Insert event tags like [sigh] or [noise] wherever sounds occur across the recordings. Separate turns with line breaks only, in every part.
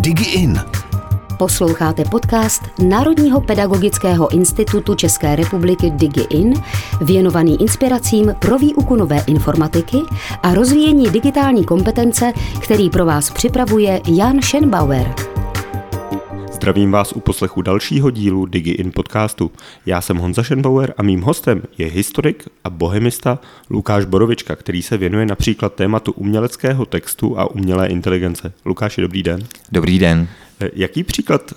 DigiIn.
Posloucháte podcast Národního pedagogického institutu České republiky DigiIn, věnovaný inspiracím pro výuku nové informatiky a rozvíjení digitální kompetence, který pro vás připravuje Jan Schenbauer.
Zdravím vás u poslechu dalšího dílu DigiIn podcastu. Já jsem Honza Schenbauer a mým hostem je historik a bohemista Lukáš Borovička, který se věnuje například tématu uměleckého textu a umělé inteligence. Lukáši, dobrý den.
Dobrý den.
Jaký příklad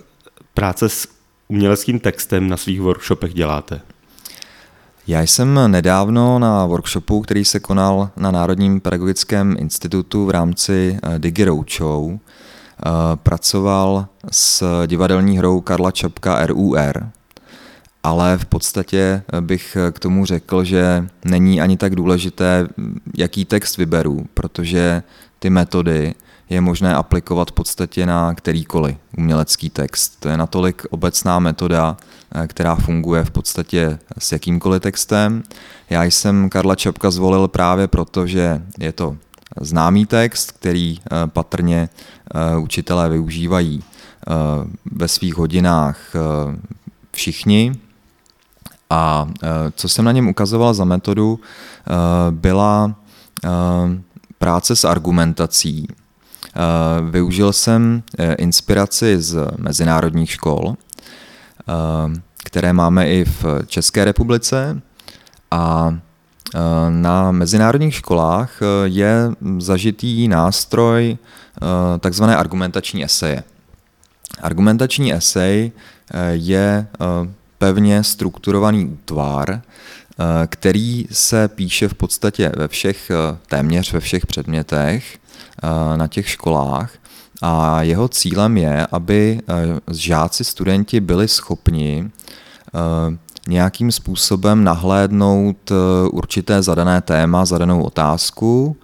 práce s uměleckým textem na svých workshopech děláte?
Já jsem nedávno na workshopu, který se konal na Národním pedagogickém institutu v rámci eh, Digi Roadshow, pracoval s divadelní hrou Karla Čapka RUR, ale v podstatě bych k tomu řekl, že není ani tak důležité, jaký text vyberu, protože ty metody je možné aplikovat v podstatě na kterýkoliv umělecký text. To je natolik obecná metoda, eh, která funguje v podstatě s jakýmkoliv textem. Já jsem Karla Čapka zvolil právě proto, že je to známý text, který eh, patrně eh, učitelé využívají ve svých hodinách všichni. A co jsem na něm ukazoval za metodu, byla práce s argumentací, Eh, využil jsem eh, inspiraci z mezinárodních škol, eh, které máme i v České republice a na mezinárodních školách je zažitý nástroj takzvané argumentační eseje. Argumentační esej je pevně strukturovaný útvar, který se píše v podstatě ve všech, téměř ve všech předmětech Eh, na těch školách a jeho cílem je, aby eh, žáci, studenti byli schopni eh, nějakým způsobem nahlédnout určité zadané téma, zadanou otázku,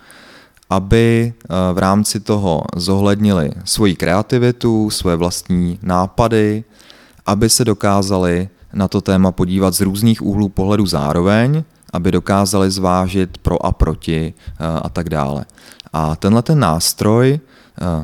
aby v rámci toho zohlednili svoji kreativitu, svoje vlastní nápady, aby se dokázali na to téma podívat z různých úhlů pohledu zároveň, aby dokázali zvážit pro a proti a tak dále. A tenhle ten nástroj, eh,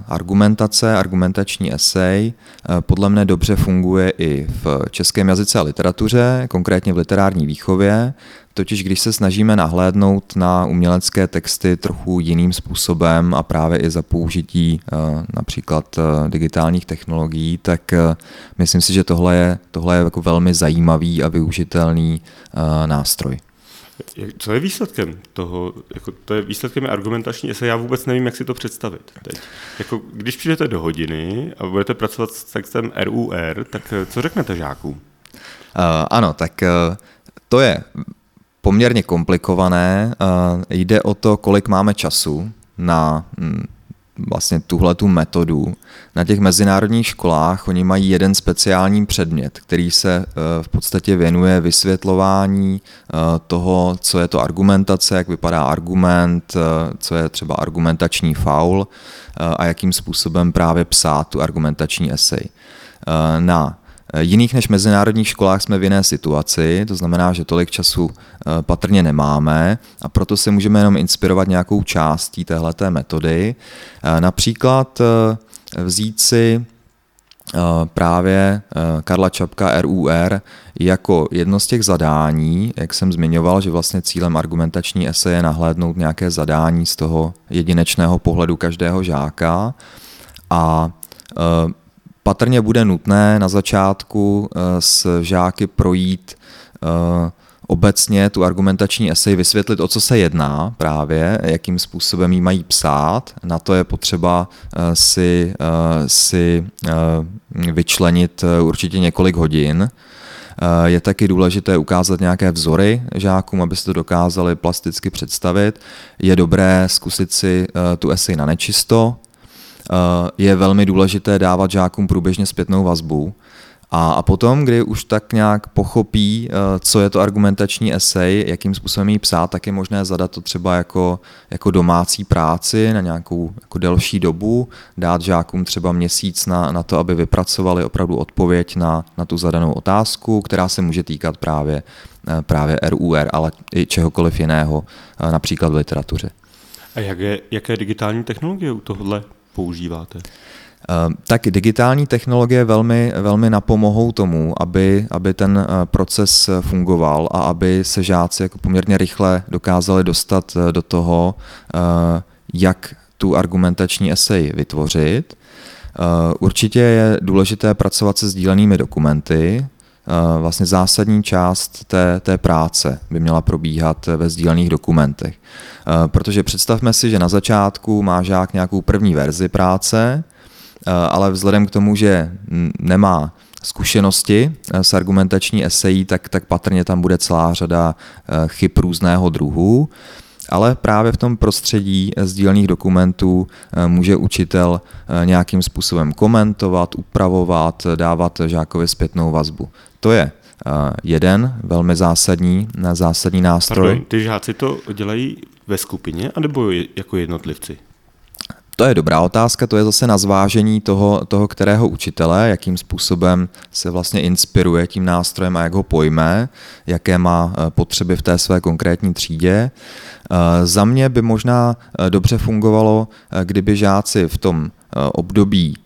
argumentace, argumentační esej, eh, podle mne dobře funguje i v českém jazyce a literatuře, konkrétně v literární výchově, totiž když se snažíme nahlédnout na umělecké texty trochu jiným způsobem a právě i za použití eh, například digitálních technologií, tak myslím si, že tohle je, tohle je jako velmi zajímavý a využitelný nástroj.
Co je výsledkem toho? Jako, to je výsledkem je argumentační esej, já vůbec nevím, jak si to představit. Teď. Jako, když přijdete do hodiny a budete pracovat s textem RUR, tak eh, co řeknete žákům? Uh,
ano, tak uh, to je poměrně komplikované. Uh, jde o to, kolik máme času na mm, vlastně tuhle tu metodu. Na těch mezinárodních školách oni mají jeden speciální předmět, který se eh, v podstatě věnuje vysvětlování eh, toho, co je to argumentace, jak vypadá argument, eh, co je třeba argumentační faul a jakým způsobem právě psát tu argumentační esej. Na jiných než mezinárodních školách jsme v jiné situaci, to znamená, že tolik času eh, patrně nemáme a proto se můžeme jenom inspirovat nějakou částí téhleté metody. Eh, například vzít si právě Karla Čapka RUR jako jedno z těch zadání, jak jsem zmiňoval, že vlastně cílem argumentační ese je nahlédnout nějaké zadání z toho jedinečného pohledu každého žáka a Patrně bude nutné na začátku eh, s žáky projít eh, obecně tu argumentační esej vysvětlit, o co se jedná právě, jakým způsobem ji mají psát. Na to je potřeba eh, si, si vyčlenit určitě několik hodin. Je taky důležité ukázat nějaké vzory žákům, aby se to dokázali plasticky představit. Je dobré zkusit si tu esej na nečisto, je velmi důležité dávat žákům průběžně zpětnou vazbu. A, potom, kdy už tak nějak pochopí, eh, co je to argumentační esej, jakým způsobem ji psát, tak je možné zadat to třeba jako, jako domácí práci na nějakou jako delší dobu, dát žákům třeba měsíc na, na to, aby vypracovali opravdu odpověď na, na tu zadanou otázku, která se může týkat právě, eh, právě RUR, ale i čehokoliv jiného, například v literatuře.
A jaké, jaké digitální technologie u tohohle používáte?
Tak digitální technologie velmi, velmi napomohou tomu, aby, aby ten proces fungoval a aby se žáci jako poměrně rychle dokázali dostat do toho, jak tu argumentační esej vytvořit. Určitě je důležité pracovat se sdílenými dokumenty, Eh, vlastně zásadní část té, té práce by měla probíhat ve sdílených dokumentech. Eh, protože představme si, že na začátku má žák nějakou první verzi práce, eh, ale vzhledem k tomu, že nemá zkušenosti s argumentační esejí, tak, tak patrně tam bude celá řada chyb různého druhu ale právě v tom prostředí sdílených dokumentů může učitel nějakým způsobem komentovat, upravovat, dávat žákovi zpětnou vazbu. To je eh, jeden velmi zásadní, zásadní nástroj.
Pardon, ty žáci to dělají ve skupině, anebo jako jednotlivci?
To je dobrá otázka, to je zase na zvážení toho, toho, kterého učitele, jakým způsobem se vlastně inspiruje tím nástrojem a jak ho pojme, jaké má eh, potřeby v té své konkrétní třídě. Eh, za mě by možná dobře fungovalo, kdyby žáci v tom období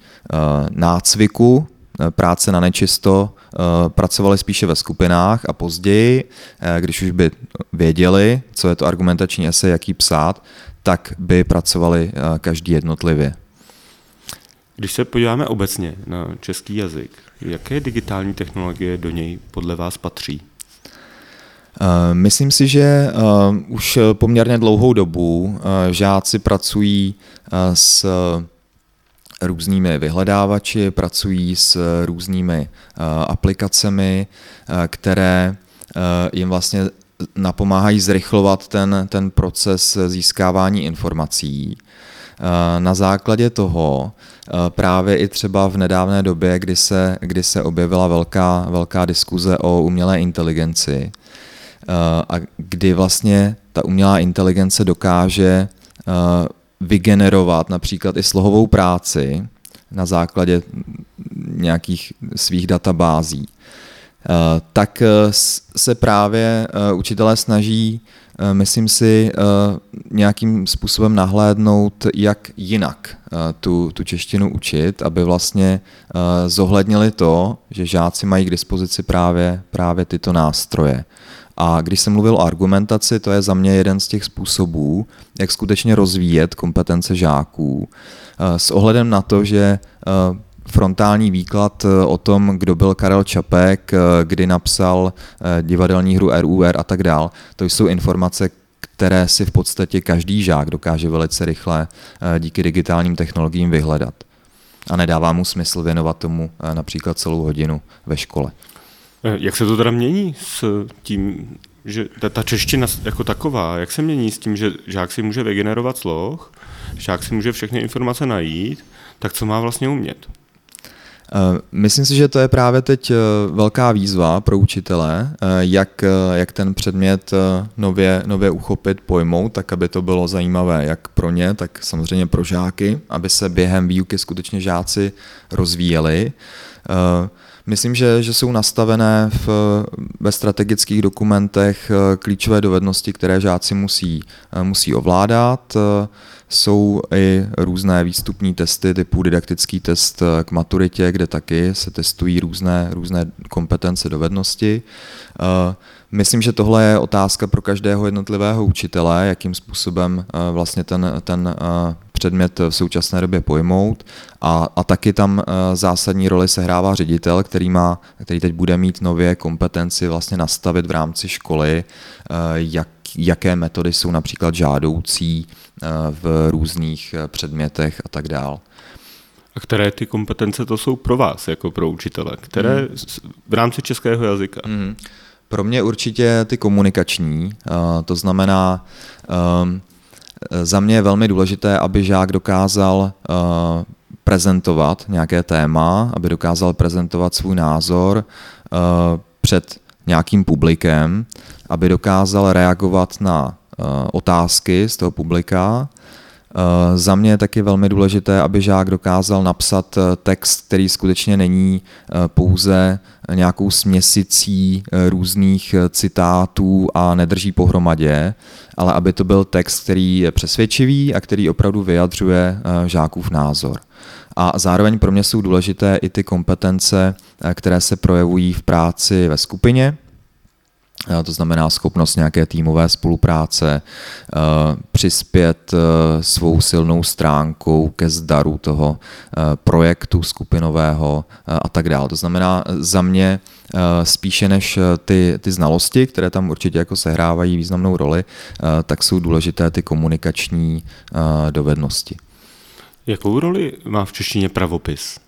nácviku, práce na nečisto, Eh, pracovali spíše ve skupinách a později, eh, když už by věděli, co je to argumentační esej, jaký psát, tak by pracovali eh, každý jednotlivě.
Když se podíváme obecně na český jazyk, jaké digitální technologie do něj podle vás patří?
Myslím si, že už poměrně dlouhou dobu žáci pracují s různými vyhledávači, pracují s různými eh, aplikacemi, eh, které eh, jim vlastně napomáhají zrychlovat ten, ten proces získávání informací. Na základě toho právě i třeba v nedávné době, kdy se, kdy se objevila velká, velká diskuze o umělé inteligenci, a kdy vlastně ta umělá inteligence dokáže vygenerovat například i slohovou práci na základě nějakých svých databází, eh, tak eh, se právě eh, učitelé snaží, myslím si, nějakým způsobem nahlédnout, jak jinak tu, tu češtinu učit, aby vlastně zohlednili to, že žáci mají k dispozici právě, právě tyto nástroje. A když jsem mluvil o argumentaci, to je za mě jeden z těch způsobů, jak skutečně rozvíjet kompetence žáků. Eh, s ohledem na to, že eh, frontální výklad eh, o tom, kdo byl Karel Čapek, kdy napsal divadelní hru RUR a tak dál, to jsou informace, které si v podstatě každý žák dokáže velice rychle díky digitálním technologiím vyhledat. A nedává mu smysl věnovat tomu například celou hodinu ve škole.
Eh, jak se to teda mění s tím, že ta, ta čeština jako taková, jak se mění s tím, že žák si může vygenerovat sloh, žák si může všechny informace najít, tak co má vlastně umět?
Eh, myslím si, že to je právě teď eh, velká výzva pro učitele, jak, jak ten předmět nově, nově uchopit, pojmout, tak aby to bylo zajímavé jak pro ně, tak samozřejmě pro žáky, aby se během výuky skutečně žáci rozvíjeli. Myslím, že, že jsou nastavené v, ve strategických dokumentech eh, klíčové dovednosti, které žáci musí, eh, musí ovládat. Eh, jsou i různé výstupní testy typu didaktický test k maturitě, kde taky se testují různé, různé kompetence, dovednosti. Myslím, že tohle je otázka pro každého jednotlivého učitele, jakým způsobem vlastně ten, ten předmět v současné době pojmout a, a taky tam eh, zásadní roli sehrává ředitel, který, má, který teď bude mít nově kompetenci vlastně nastavit v rámci školy, eh, jak, jaké metody jsou například žádoucí eh, v různých předmětech a tak dál.
A které ty kompetence to jsou pro vás, jako pro učitele? Které hmm. v rámci českého jazyka? Hmm.
Pro mě určitě ty komunikační, to znamená, ehm, za mě je velmi důležité, aby žák dokázal eh, prezentovat nějaké téma, aby dokázal prezentovat svůj názor eh, před nějakým publikem, aby dokázal reagovat na eh, otázky z toho publika, Za mě je taky velmi důležité, aby žák dokázal napsat text, který skutečně není pouze nějakou směsicí různých citátů a nedrží pohromadě, ale aby to byl text, který je přesvědčivý a který opravdu vyjadřuje žákův názor. A zároveň pro mě jsou důležité i ty kompetence, eh, které se projevují v práci ve skupině, eh, to znamená schopnost nějaké týmové spolupráce, eh, přispět svou silnou stránkou ke zdaru toho projektu skupinového a tak dále. To znamená za mě spíše než ty, ty znalosti, které tam určitě jako sehrávají významnou roli, tak jsou důležité ty komunikační dovednosti.
Jakou roli má v češtině pravopis?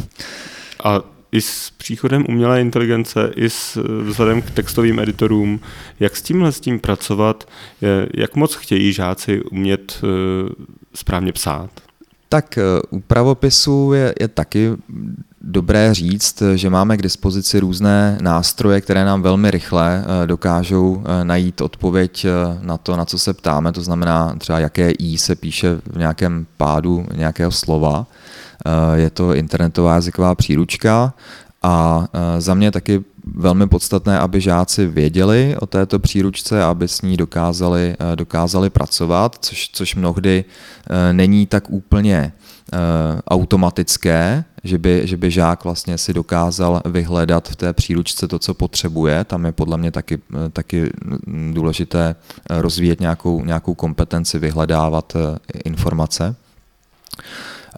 [laughs] A i s příchodem umělé inteligence, i s vzhledem k textovým editorům, jak s tímhle s tím pracovat, jak moc chtějí žáci umět eh, správně psát?
Tak eh, u pravopisu je, je taky dobré říct, že máme k dispozici různé nástroje, které nám velmi rychle eh, dokážou eh, najít odpověď eh, na to, na co se ptáme, to znamená třeba jaké i se píše v nějakém pádu nějakého slova. Je to internetová jazyková příručka a za mě taky velmi podstatné, aby žáci věděli o této příručce, aby s ní dokázali, dokázali pracovat, což, což mnohdy není tak úplně automatické, že by, že by žák vlastně si dokázal vyhledat v té příručce to, co potřebuje. Tam je podle mě taky, taky důležité rozvíjet nějakou, nějakou kompetenci, vyhledávat eh, informace.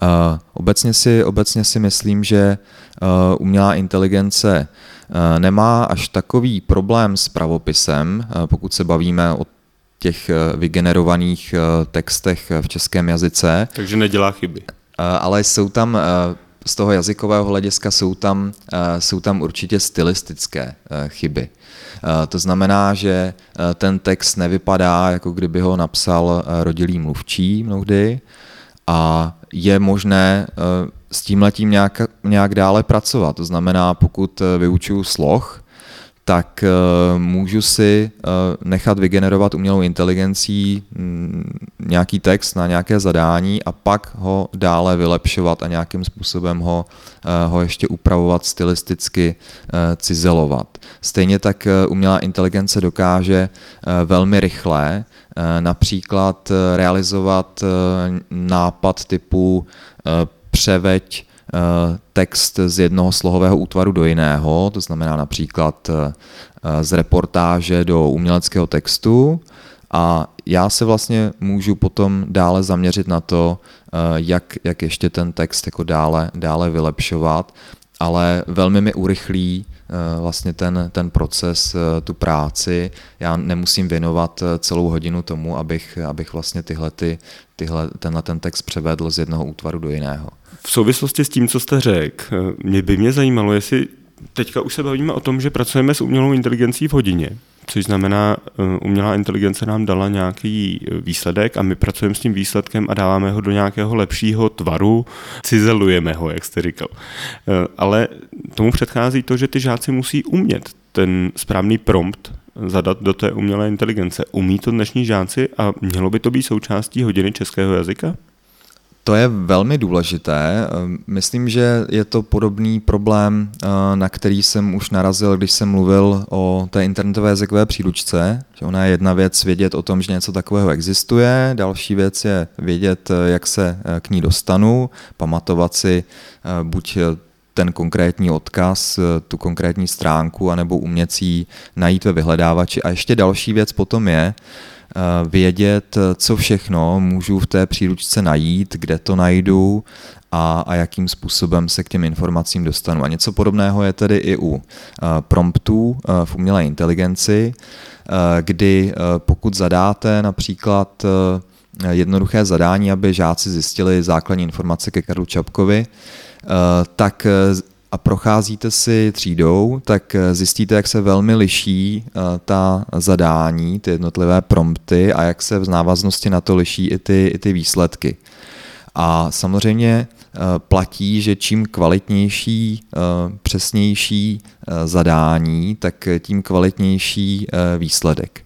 Uh, obecně, si, obecně si myslím, že uh, umělá inteligence uh, nemá až takový problém s pravopisem, pokud se bavíme o těch vygenerovaných textech v českém jazyce.
Takže nedělá chyby.
Ale jsou tam z toho jazykového hlediska jsou tam, eh, jsou tam určitě stylistické eh, chyby. Eh, to znamená, že ten text nevypadá, jako kdyby ho napsal rodilý mluvčí mnohdy a je možné s tím letím nějak, nějak dále pracovat. To znamená, pokud vyučuju sloh, tak uh, můžu si uh, nechat vygenerovat umělou inteligencí mm, nějaký text na nějaké zadání a pak ho dále vylepšovat a nějakým způsobem ho, uh, ho ještě upravovat stylisticky, cizelovat. Stejně tak umělá inteligence dokáže velmi rychle například realizovat nápad typu převeď Eh, text z jednoho slohového útvaru do jiného, to znamená například eh, z reportáže do uměleckého textu. A já se vlastně můžu potom dále zaměřit na to, eh, jak, jak ještě ten text jako dále, dále vylepšovat, ale velmi mi urychlí vlastně ten, ten proces, tu práci. Já nemusím věnovat celou hodinu tomu, abych, abych vlastně tyhle, ty, tyhle, tenhle ten text převedl z jednoho útvaru do jiného.
V souvislosti s tím, co jste řekl, mě by mě zajímalo, jestli teďka už se bavíme o tom, že pracujeme s umělou inteligencí v hodině, což znamená, eh, umělá inteligence nám dala nějaký výsledek a my pracujeme s tím výsledkem a dáváme ho do nějakého lepšího tvaru, cizelujeme ho, jak jste říkal. Eh, ale tomu předchází to, že ty žáci musí umět ten správný prompt zadat do té umělé inteligence. Umí to dnešní žáci a mělo by to být součástí hodiny českého jazyka?
To je velmi důležité. Myslím, že je to podobný problém, eh, na který jsem už narazil, když jsem mluvil o té internetové jazykové příručce. Že ona je jedna věc vědět o tom, že něco takového existuje, další věc je vědět, eh, jak se eh, k ní dostanu, pamatovat si buď ten konkrétní odkaz, tu konkrétní stránku, anebo umět si najít ve vyhledávači. A ještě další věc potom je, vědět, co všechno můžu v té příručce najít, kde to najdu a, a jakým způsobem se k těm informacím dostanu. A něco podobného je tedy i u eh, promptů eh, v umělé inteligenci, kdy pokud zadáte například jednoduché zadání, aby žáci zjistili základní informace ke Karlu Čapkovi, tak a procházíte si třídou, tak eh, zjistíte, jak se velmi liší eh, ta zadání, ty jednotlivé prompty a jak se v návaznosti na to liší i ty, i ty výsledky. A samozřejmě eh, platí, že čím kvalitnější, přesnější zadání, tak tím kvalitnější výsledek.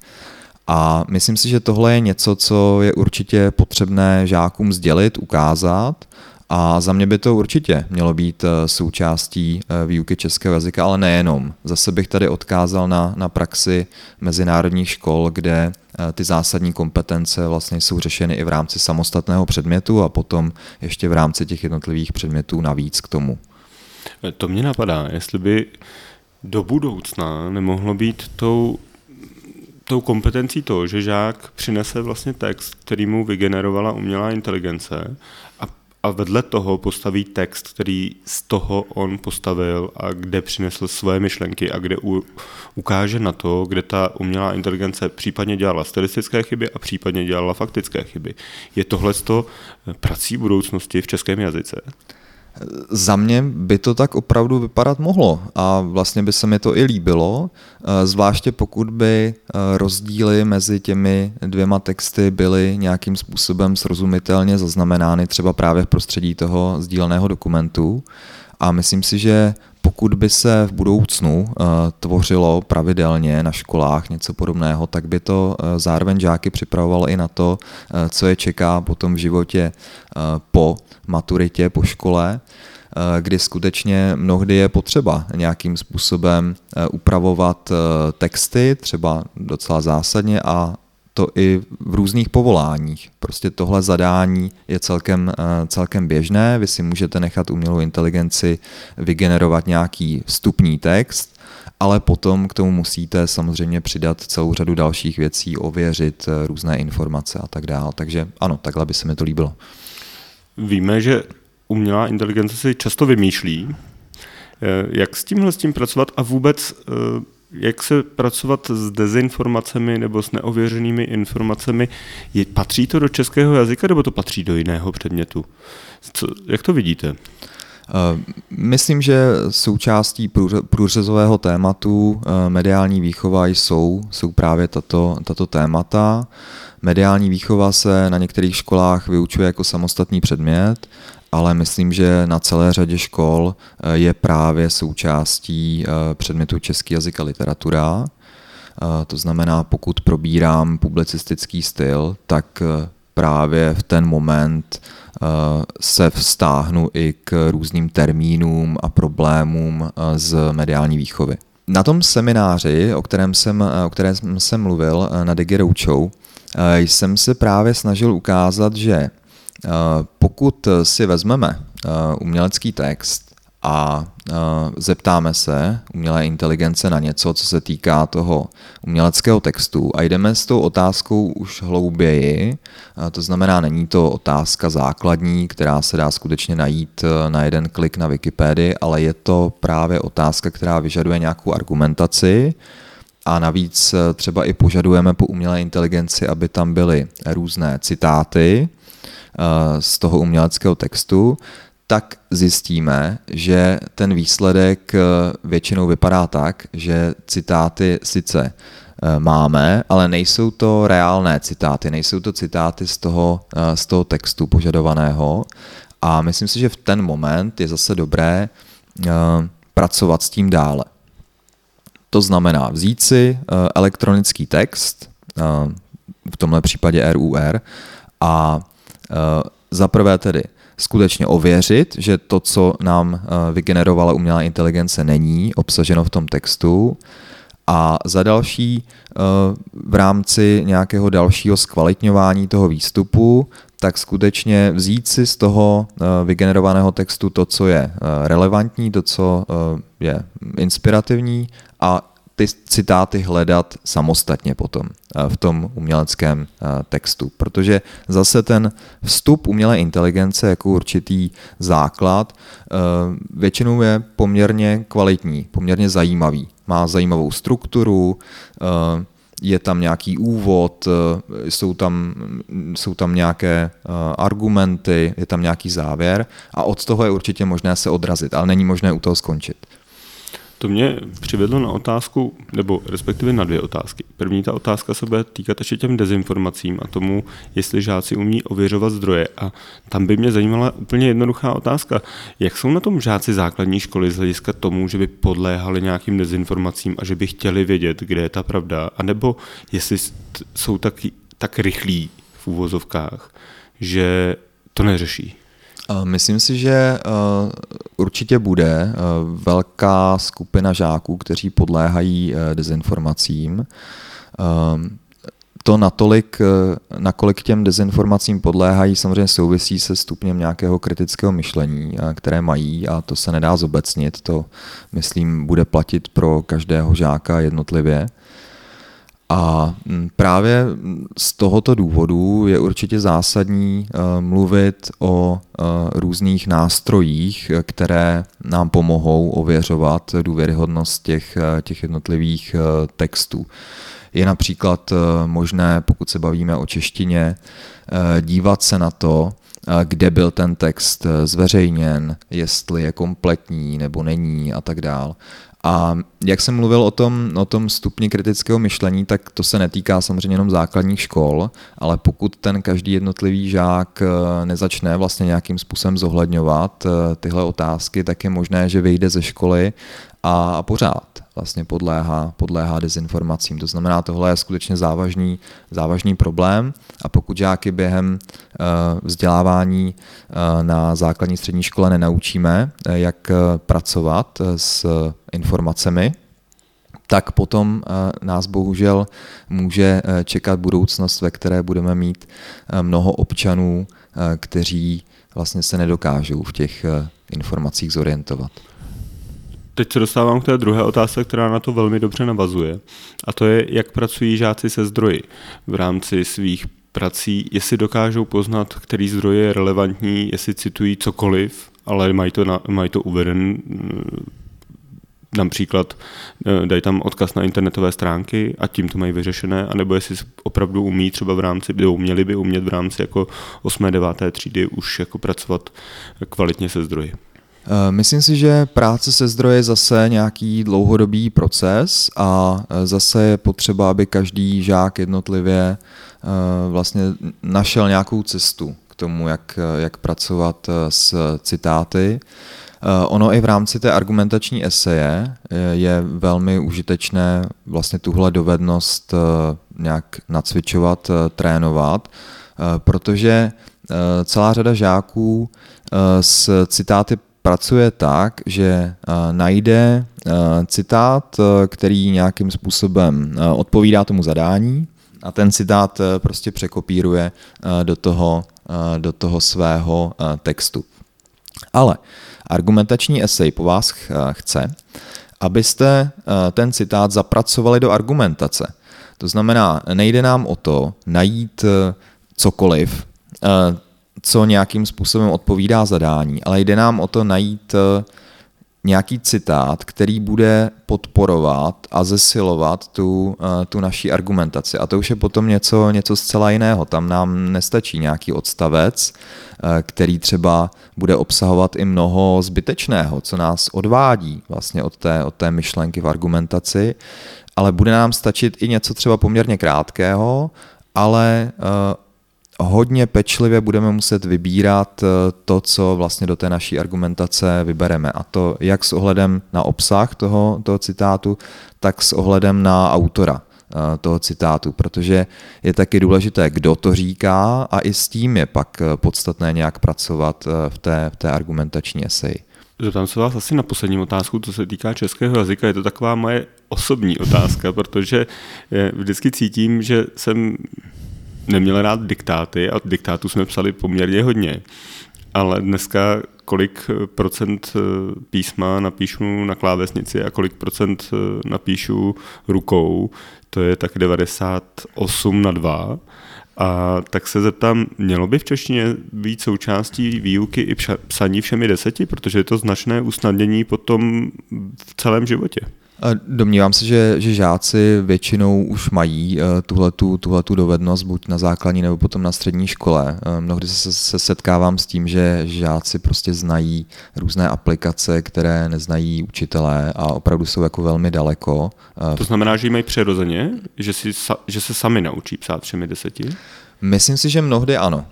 A myslím si, že tohle je něco, co je určitě potřebné žákům sdělit, ukázat a za mě by to určitě mělo být eh, součástí eh, výuky českého jazyka, ale nejenom. Zase bych tady odkázal na, na praxi mezinárodních škol, kde eh, ty zásadní kompetence vlastně jsou řešeny i v rámci samostatného předmětu a potom ještě v rámci těch jednotlivých předmětů navíc k tomu.
To mě napadá, jestli by do budoucna nemohlo být tou tou kompetencí to, že žák přinese vlastně text, který mu vygenerovala umělá inteligence a a vedle toho postaví text, který z toho on postavil a kde přinesl svoje myšlenky a kde u, ukáže na to, kde ta umělá inteligence případně dělala statistické chyby a případně dělala faktické chyby. Je tohle prací budoucnosti v českém jazyce?
Za mě by to tak opravdu vypadat mohlo a vlastně by se mi to i líbilo, eh, zvláště pokud by eh, rozdíly mezi těmi dvěma texty byly nějakým způsobem srozumitelně zaznamenány třeba právě v prostředí toho sdíleného dokumentu. A myslím si, že pokud by se v budoucnu uh, tvořilo pravidelně na školách něco podobného, tak by to uh, zároveň žáky připravovalo i na to, uh, co je čeká potom v životě po maturitě, po škole, kdy skutečně mnohdy je potřeba nějakým způsobem upravovat texty, třeba docela zásadně a to i v různých povoláních. Prostě tohle zadání je celkem, eh, celkem běžné, vy si můžete nechat umělou inteligenci vygenerovat nějaký vstupní text, ale potom k tomu musíte samozřejmě přidat celou řadu dalších věcí, ověřit eh, různé informace a tak dále. Takže ano, takhle by se mi to líbilo.
Víme, že umělá inteligence si často vymýšlí. Eh, jak s tímhle s tím pracovat a vůbec jak se pracovat s dezinformacemi nebo s neověřenými informacemi? Je, patří to do českého jazyka nebo to patří do jiného předmětu? Co, jak to vidíte?
Eh, myslím, že součástí průřezového tématu eh, mediální výchova jsou, jsou právě tato, tato témata. Mediální výchova se na některých školách vyučuje jako samostatný předmět ale myslím, že na celé řadě škol eh, je právě součástí eh, předmětu český jazyk a literatura. Eh, to znamená, pokud probírám publicistický styl, tak právě v ten moment se vztáhnu i k různým termínům a problémům z mediální výchovy. Na tom semináři, o kterém jsem, o kterém jsem mluvil na DigiRoadshow, jsem se právě snažil ukázat, že pokud si vezmeme eh, umělecký text a eh, zeptáme se umělé inteligence na něco, co se týká toho uměleckého textu a jdeme s tou otázkou už hlouběji, to znamená, není to otázka základní, která se dá skutečně najít na jeden klik na Wikipedii, ale je to právě otázka, která vyžaduje nějakou argumentaci, a navíc třeba i požadujeme po umělé inteligenci, aby tam byly různé citáty, Eh, z toho uměleckého textu, tak zjistíme, že ten výsledek eh, většinou vypadá tak, že citáty sice eh, máme, ale nejsou to reálné citáty, nejsou to citáty z toho, z toho textu požadovaného a myslím si, že v ten moment je zase dobré pracovat s tím dále. To znamená vzít si elektronický text, v tomhle případě RUR, a Eh, za prvé tedy skutečně ověřit, že to, co nám eh, vygenerovala umělá inteligence, není obsaženo v tom textu. A za další, eh, v rámci nějakého dalšího zkvalitňování toho výstupu, tak skutečně vzít si z toho vygenerovaného textu to, co je relevantní, to, co je inspirativní a ty citáty hledat samostatně potom eh, v tom uměleckém eh, textu, protože zase ten vstup umělé inteligence jako určitý základ eh, většinou je poměrně kvalitní, poměrně zajímavý. Má zajímavou strukturu, je tam nějaký úvod, jsou tam, jsou tam nějaké argumenty, je tam nějaký závěr a od toho je určitě možné se odrazit, ale není možné u toho skončit.
To mě přivedlo na otázku, nebo respektive na dvě otázky. První ta otázka se bude týkat ještě těm dezinformacím a tomu, jestli žáci umí ověřovat zdroje. A tam by mě zajímala úplně jednoduchá otázka. Jak jsou na tom žáci základní školy z hlediska tomu, že by podléhali nějakým dezinformacím a že by chtěli vědět, kde je ta pravda? A nebo jestli jsou tak, tak rychlí v úvozovkách, že to neřeší?
Myslím si, že eh, určitě bude eh, velká skupina žáků, kteří podléhají eh, dezinformacím. To natolik, nakolik těm dezinformacím podléhají, samozřejmě souvisí se stupněm nějakého kritického myšlení, které mají a to se nedá zobecnit. To, myslím, bude platit pro každého žáka jednotlivě. A mm, právě z tohoto důvodu je určitě zásadní eh, mluvit o eh, různých nástrojích, které nám pomohou ověřovat důvěryhodnost těch, eh, těch jednotlivých textů. Je například možné, pokud se bavíme o češtině, dívat se na to, kde byl ten text zveřejněn, jestli je kompletní nebo není a tak dál. A jak jsem mluvil o tom, o tom stupni kritického myšlení, tak to se netýká samozřejmě jenom základních škol, ale pokud ten každý jednotlivý žák eh, nezačne vlastně nějakým způsobem zohledňovat eh, tyhle otázky, tak je možné, že vyjde ze školy a pořád vlastně podléhá, podléhá dezinformacím. To znamená, tohle je skutečně závažný, závažný problém a pokud žáky během uh, vzdělávání uh, na základní střední škole nenaučíme, uh, jak pracovat s informacemi, tak potom nás bohužel může čekat budoucnost, ve které budeme mít mnoho občanů, kteří vlastně se nedokážou v těch informacích zorientovat
teď se dostávám k té druhé otázce, která na to velmi dobře navazuje. A to je, jak pracují žáci se zdroji v rámci svých prací, jestli dokážou poznat, který zdroj je relevantní, jestli citují cokoliv, ale mají to, na, mají to uveden mm, například eh, dají tam odkaz na internetové stránky a tím to mají vyřešené, anebo jestli opravdu umí třeba v rámci, nebo měli by umět v rámci jako 8. 9. třídy už jako pracovat kvalitně se zdroji.
Eh, myslím si, že práce se zdroje je zase nějaký dlouhodobý proces a eh, zase je potřeba, aby každý žák jednotlivě eh, vlastně našel nějakou cestu k tomu, jak, jak pracovat s citáty. Ono i v rámci té argumentační eseje je velmi užitečné vlastně tuhle dovednost nějak nacvičovat, trénovat, protože celá řada žáků s citáty pracuje tak, že eh, najde eh, citát, eh, který nějakým způsobem odpovídá tomu zadání a ten citát prostě překopíruje do toho, do toho svého textu. Ale argumentační esej po vás chce, abyste ten citát zapracovali do argumentace. To znamená, nejde nám o to najít cokoliv, co nějakým způsobem odpovídá zadání, ale jde nám o to najít eh, nějaký citát, který bude podporovat a zesilovat tu, eh, tu naší argumentaci. A to už je potom něco, něco zcela jiného. Tam nám nestačí nějaký odstavec, eh, který třeba bude obsahovat i mnoho zbytečného, co nás odvádí vlastně od té, od té myšlenky v argumentaci, ale bude nám stačit i něco třeba poměrně krátkého, ale hodně pečlivě budeme muset vybírat eh, to, co vlastně do té naší argumentace vybereme. A to jak s ohledem na obsah toho, toho citátu, tak s ohledem na autora eh, toho citátu, protože je taky důležité, kdo to říká a i s tím je pak eh, podstatné nějak pracovat v té, v té argumentační eseji.
Zeptám se vás asi na poslední otázku, co se týká českého jazyka. Je to taková moje osobní otázka, protože vždycky cítím, že jsem neměl rád diktáty a diktátů jsme psali poměrně hodně. Ale dneska kolik procent eh, písma napíšu na klávesnici a kolik procent eh, napíšu rukou, to je tak 98 na 2. A tak se zeptám, mělo by v češtině být součástí výuky i psaní všemi deseti, protože je to značné usnadnění potom v celém životě.
Domnívám se, že, že žáci většinou už mají eh, tuhletu, tuhletu dovednost buď na základní nebo potom na střední škole. Eh, mnohdy se, se setkávám s tím, že žáci prostě znají různé aplikace, které neznají učitelé a opravdu jsou jako velmi daleko.
Eh, to znamená, že ji mají přirozeně, že, si, že se sami naučí psát všemi deseti?
Myslím si, že mnohdy ano.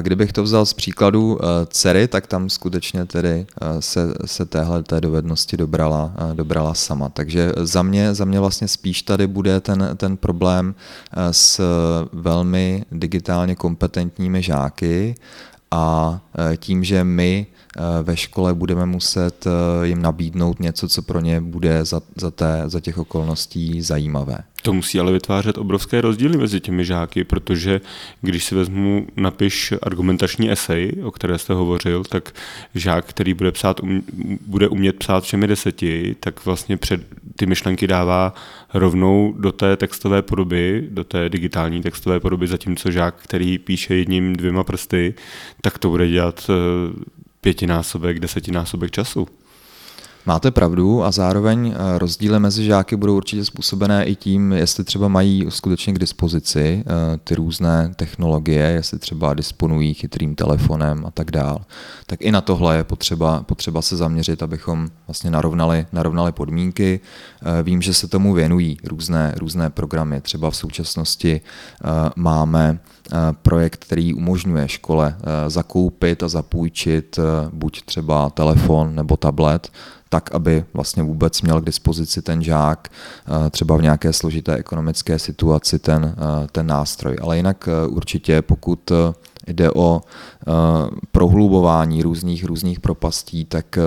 Kdybych to vzal z příkladu eh, dcery, tak tam skutečně tedy eh, se, se téhle té dovednosti dobrala, eh, dobrala sama. Takže za mě, za mě vlastně spíš tady bude ten, ten problém s velmi digitálně kompetentními žáky a tím, že my ve škole budeme muset jim nabídnout něco, co pro ně bude za, za, té, za těch okolností zajímavé.
To musí ale vytvářet obrovské rozdíly mezi těmi žáky, protože když si vezmu, napiš argumentační esej, o které jste hovořil, tak žák, který bude, psát, um, bude umět psát všemi deseti, tak vlastně před ty myšlenky dává rovnou do té textové podoby, do té digitální textové podoby, zatímco žák, který píše jedním dvěma prsty, tak to bude dělat eh, pětinásobek, desetinásobek času.
Máte pravdu a zároveň eh, rozdíly mezi žáky budou určitě způsobené i tím, jestli třeba mají skutečně k dispozici eh, ty různé technologie, jestli třeba disponují chytrým telefonem a tak dál. Tak i na tohle je potřeba, potřeba se zaměřit, abychom vlastně narovnali, narovnali podmínky. Eh, vím, že se tomu věnují různé, různé programy. Třeba v současnosti máme projekt, který umožňuje škole zakoupit a zapůjčit buď třeba telefon nebo tablet, tak, aby vlastně vůbec měl k dispozici ten žák eh, třeba v nějaké složité ekonomické situaci ten, eh, ten nástroj. Ale jinak eh, určitě, pokud jde o prohlubování různých různých propastí, tak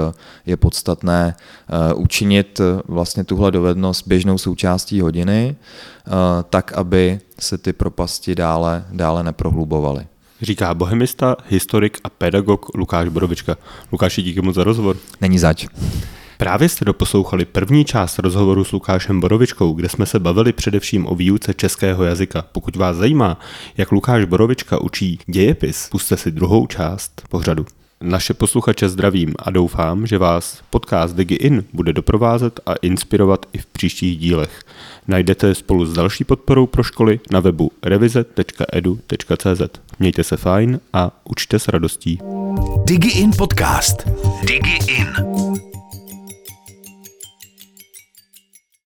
je podstatné učinit vlastně tuhle dovednost běžnou součástí hodiny, tak, aby se ty propasti dále, dále neprohlubovaly.
Říká bohemista, historik a pedagog Lukáš Borovička. Lukáši, díky moc za rozhovor.
Není zač.
Právě jste doposlouchali první část rozhovoru s Lukášem Borovičkou, kde jsme se bavili především o výuce českého jazyka. Pokud vás zajímá, jak Lukáš Borovička učí dějepis, puste si druhou část pořadu. Naše posluchače zdravím a doufám, že vás podcast DigiIn bude doprovázet a inspirovat i v příštích dílech. Najdete spolu s další podporou pro školy na webu revize.edu.cz. Mějte se fajn a učte s radostí. DigiIn podcast. DigiIn.